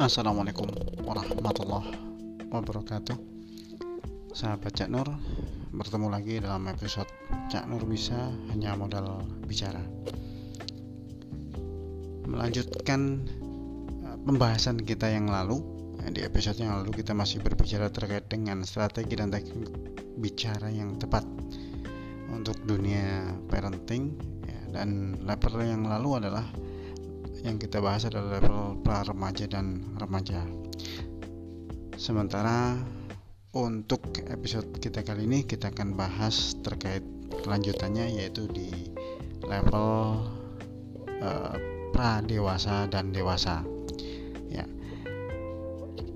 Assalamualaikum warahmatullahi wabarakatuh. Sahabat Cak Nur. Bertemu lagi dalam episode Cak Nur Bisa Hanya Modal Bicara. Melanjutkan eh, pembahasan kita yang lalu Di episode yang lalu kita masih berbicara terkait dengan strategi dan teknik bicara yang tepat Untuk dunia parenting ya, Dan level yang lalu adalah yang kita bahas adalah level pra remaja dan remaja. Sementara untuk episode kita kali ini kita akan bahas terkait kelanjutannya yaitu di level uh, pra dewasa dan dewasa. Ya.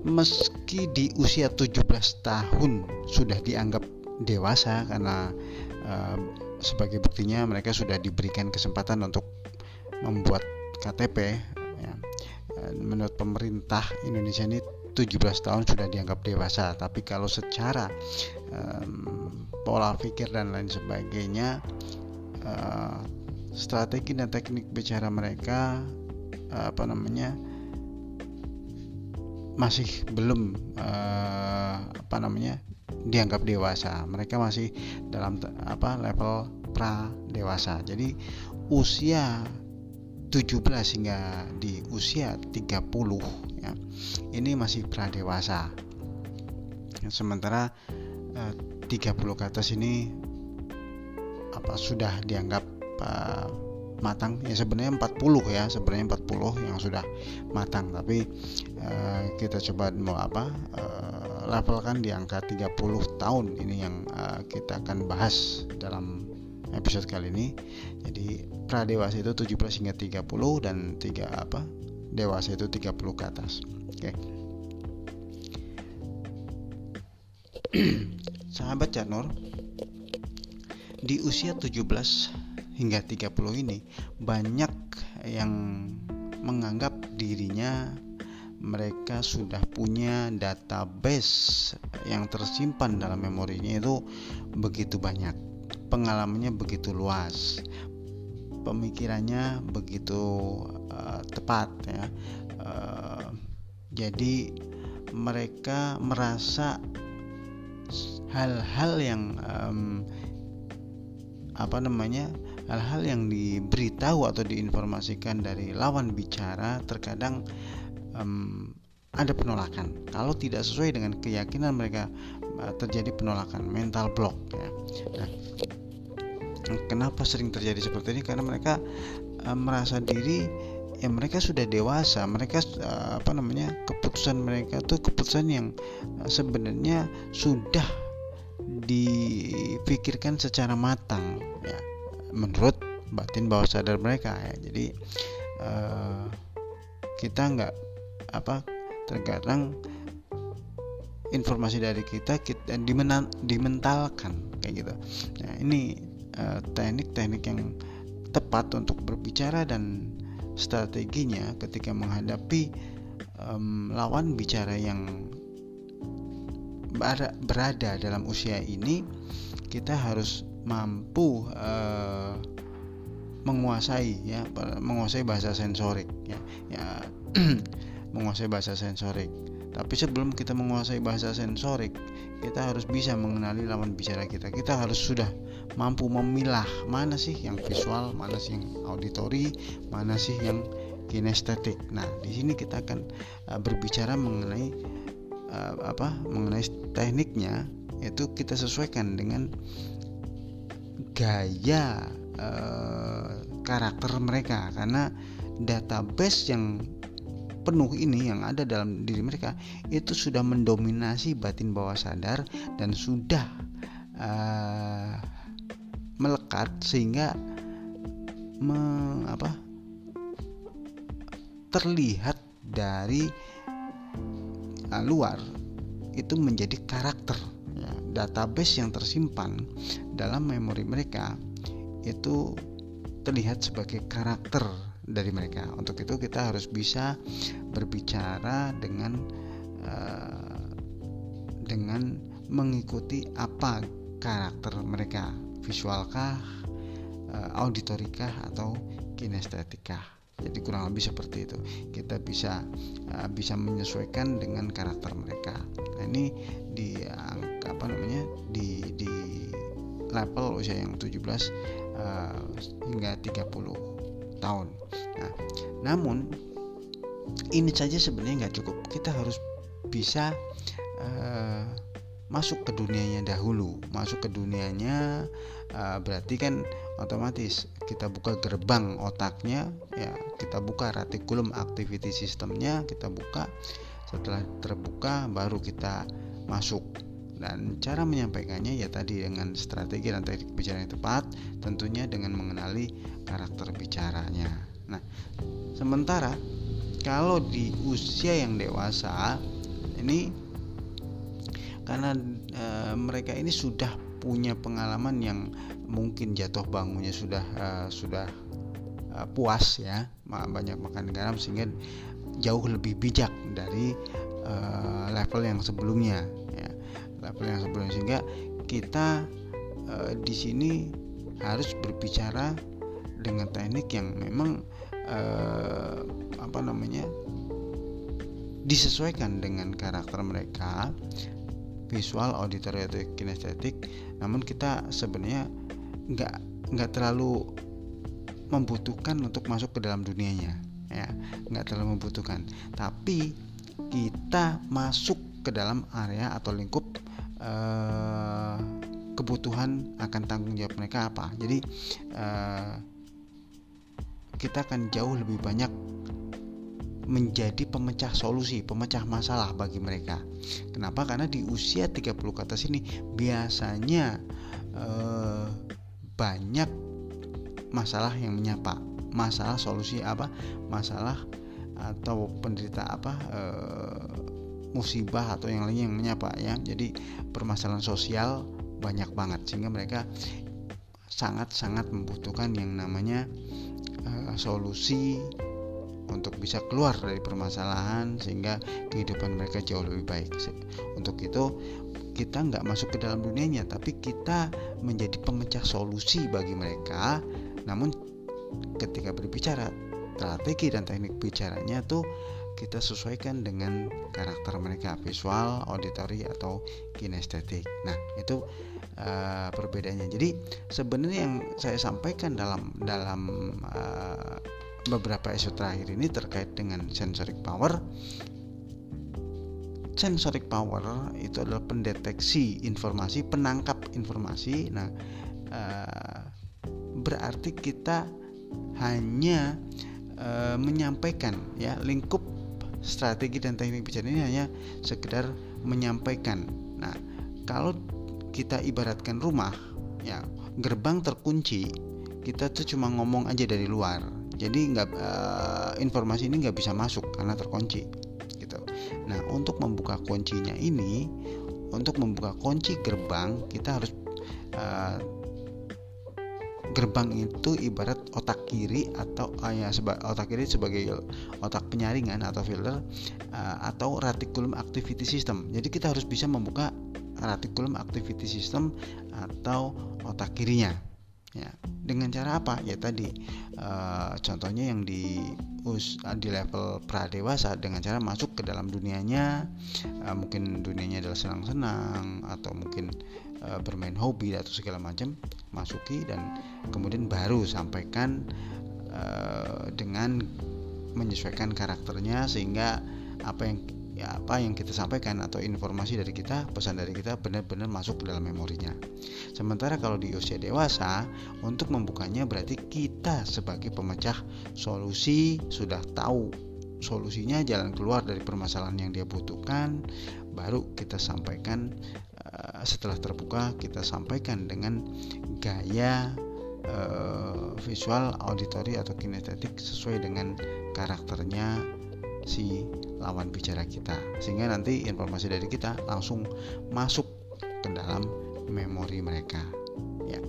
Meski di usia 17 tahun sudah dianggap dewasa karena uh, sebagai buktinya mereka sudah diberikan kesempatan untuk membuat KTP ya, menurut pemerintah Indonesia ini 17 tahun sudah dianggap dewasa. Tapi kalau secara um, pola pikir dan lain sebagainya uh, strategi dan teknik bicara mereka uh, apa namanya masih belum uh, apa namanya dianggap dewasa. Mereka masih dalam apa level pra dewasa jadi usia 17 hingga di usia 30 ya. Ini masih pradewasa sementara eh, 30 ke atas ini apa sudah dianggap uh, matang. Ya sebenarnya 40 ya. Sebenarnya 40 yang sudah matang. Tapi uh, kita coba mau apa uh, levelkan di angka 30 tahun. Ini yang uh, kita akan bahas dalam episode kali ini. Jadi pra dewasa itu 17 hingga 30 dan tiga apa dewasa itu 30 ke atas. Oke. Okay. sahabat Janur di usia 17 hingga 30 ini banyak yang menganggap dirinya mereka sudah punya database yang tersimpan dalam memorinya itu begitu banyak pengalamannya begitu luas pemikirannya begitu uh, tepat ya. Uh, jadi mereka merasa hal-hal yang um, apa namanya hal-hal yang diberitahu atau diinformasikan dari lawan bicara terkadang um, ada penolakan. Kalau tidak sesuai dengan keyakinan mereka uh, terjadi penolakan mental block ya. Nah kenapa sering terjadi seperti ini? Karena mereka uh, merasa diri ya mereka sudah dewasa mereka uh, apa namanya keputusan mereka tuh keputusan yang sebenarnya sudah dipikirkan secara matang ya. Menurut batin bawah sadar mereka ya. Jadi uh, kita nggak apa terkadang informasi dari kita kita dimentalkan kayak gitu. Nah ini Eh, teknik-teknik yang tepat untuk berbicara dan strateginya ketika menghadapi um, lawan bicara yang berada dalam usia ini kita harus mampu uh, menguasai ya menguasai bahasa sensorik ya. Ya menguasai bahasa sensorik tapi sebelum kita menguasai bahasa sensorik, kita harus bisa mengenali lawan bicara kita. Kita harus sudah mampu memilah mana sih yang visual, mana sih yang auditori, mana sih yang kinestetik. Nah, di sini kita akan uh, berbicara mengenai uh, apa? Mengenai tekniknya itu kita sesuaikan dengan gaya uh, karakter mereka karena database yang penuh ini yang ada dalam diri mereka itu sudah mendominasi batin bawah sadar dan sudah uh, melekat sehingga me, apa, terlihat dari uh, luar itu menjadi karakter ya, database yang tersimpan dalam memori mereka itu terlihat sebagai karakter dari mereka. Untuk itu kita harus bisa berbicara dengan uh, dengan mengikuti apa karakter mereka, visualkah, uh, auditorikah atau kinestetikah. jadi kurang lebih seperti itu kita bisa uh, bisa menyesuaikan dengan karakter mereka nah ini di apa namanya di di level usia yang 17 uh, hingga 30 tahun. Nah namun ini saja sebenarnya nggak cukup. Kita harus bisa uh, masuk ke dunianya dahulu. Masuk ke dunianya uh, berarti kan otomatis kita buka gerbang otaknya ya kita buka retikulum activity sistemnya kita buka. Setelah terbuka baru kita masuk dan cara menyampaikannya ya tadi dengan strategi dan teknik bicara yang tepat tentunya dengan mengenali karakter bicaranya. Nah sementara kalau di usia yang dewasa ini karena e, mereka ini sudah punya pengalaman yang mungkin jatuh bangunnya sudah e, sudah e, puas ya banyak makan garam sehingga jauh lebih bijak dari level yang sebelumnya. ya level yang sebelumnya sehingga kita e, di sini harus berbicara dengan teknik yang memang e, apa namanya disesuaikan dengan karakter mereka visual, auditory atau kinestetik. Namun kita sebenarnya nggak nggak terlalu membutuhkan untuk masuk ke dalam dunianya ya. Nggak terlalu membutuhkan. Tapi kita masuk ke dalam area atau lingkup eh, kebutuhan akan tanggung jawab mereka apa jadi eh, kita akan jauh lebih banyak menjadi pemecah solusi, pemecah masalah bagi mereka. Kenapa? Karena di usia 30 ke atas ini biasanya eh, banyak masalah yang menyapa. Masalah solusi apa? Masalah atau penderita apa? Eh, musibah atau yang lainnya yang menyapa ya. Jadi permasalahan sosial banyak banget sehingga mereka sangat-sangat membutuhkan yang namanya uh, solusi untuk bisa keluar dari permasalahan sehingga kehidupan mereka jauh lebih baik. Untuk itu kita nggak masuk ke dalam dunianya, tapi kita menjadi pemecah solusi bagi mereka. Namun ketika berbicara strategi dan teknik bicaranya tuh kita sesuaikan dengan karakter mereka visual, auditory atau kinestetik. Nah itu uh, perbedaannya. Jadi sebenarnya yang saya sampaikan dalam dalam uh, beberapa isu terakhir ini terkait dengan sensoric power sensoric power itu adalah pendeteksi informasi penangkap informasi nah uh, berarti kita hanya menyampaikan ya lingkup strategi dan teknik bicara ini hanya sekedar menyampaikan. Nah kalau kita ibaratkan rumah ya gerbang terkunci kita tuh cuma ngomong aja dari luar. Jadi nggak uh, informasi ini nggak bisa masuk karena terkunci gitu. Nah untuk membuka kuncinya ini untuk membuka kunci gerbang kita harus uh, gerbang itu ibarat otak kiri atau uh, ya seba, otak kiri sebagai otak penyaringan atau filter uh, atau reticulum activity system. Jadi kita harus bisa membuka reticulum activity system atau otak kirinya ya dengan cara apa ya tadi uh, contohnya yang di us di level pra dewasa dengan cara masuk ke dalam dunianya uh, mungkin dunianya adalah senang-senang atau mungkin uh, bermain hobi atau segala macam masuki dan kemudian baru sampaikan uh, dengan menyesuaikan karakternya sehingga apa yang ya apa yang kita sampaikan atau informasi dari kita pesan dari kita benar-benar masuk ke dalam memorinya. Sementara kalau di usia dewasa untuk membukanya berarti kita sebagai pemecah solusi sudah tahu solusinya jalan keluar dari permasalahan yang dia butuhkan baru kita sampaikan setelah terbuka kita sampaikan dengan gaya uh, visual auditory atau kinestetik sesuai dengan karakternya si lawan bicara kita. Sehingga nanti informasi dari kita langsung masuk ke dalam memori mereka. Ya.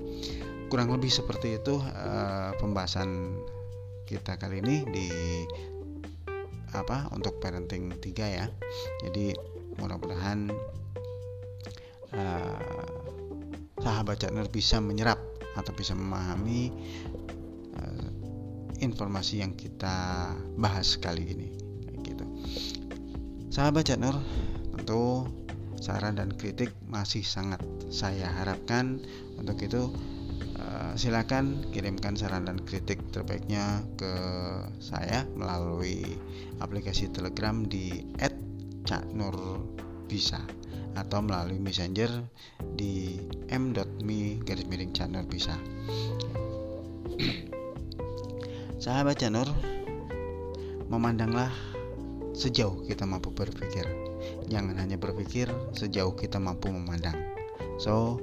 Kurang lebih seperti itu uh, pembahasan kita kali ini di apa untuk parenting 3 ya. Jadi mudah-mudahan uh, sahabat channel bisa menyerap atau bisa memahami uh, informasi yang kita bahas kali ini. Gitu. Sahabat Nur tentu saran dan kritik masih sangat saya harapkan. Untuk itu uh, silakan kirimkan saran dan kritik terbaiknya ke saya melalui aplikasi Telegram di @caknurbisa atau melalui messenger di m.me garis miring Caknur bisa. Sahabat Janur memandanglah sejauh kita mampu berpikir. Jangan hanya berpikir sejauh kita mampu memandang. So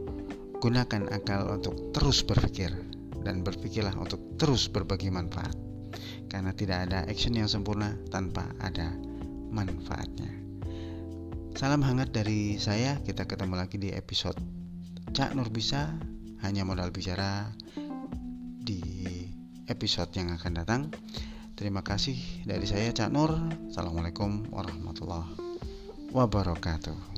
gunakan akal untuk terus berpikir dan berpikirlah untuk terus berbagi manfaat. Karena tidak ada action yang sempurna tanpa ada manfaatnya salam hangat dari saya. Kita ketemu lagi di episode Cak Nur Bisa hanya modal bicara di episode yang akan datang. Terima kasih dari saya Cak Nur. Assalamualaikum warahmatullahi wabarakatuh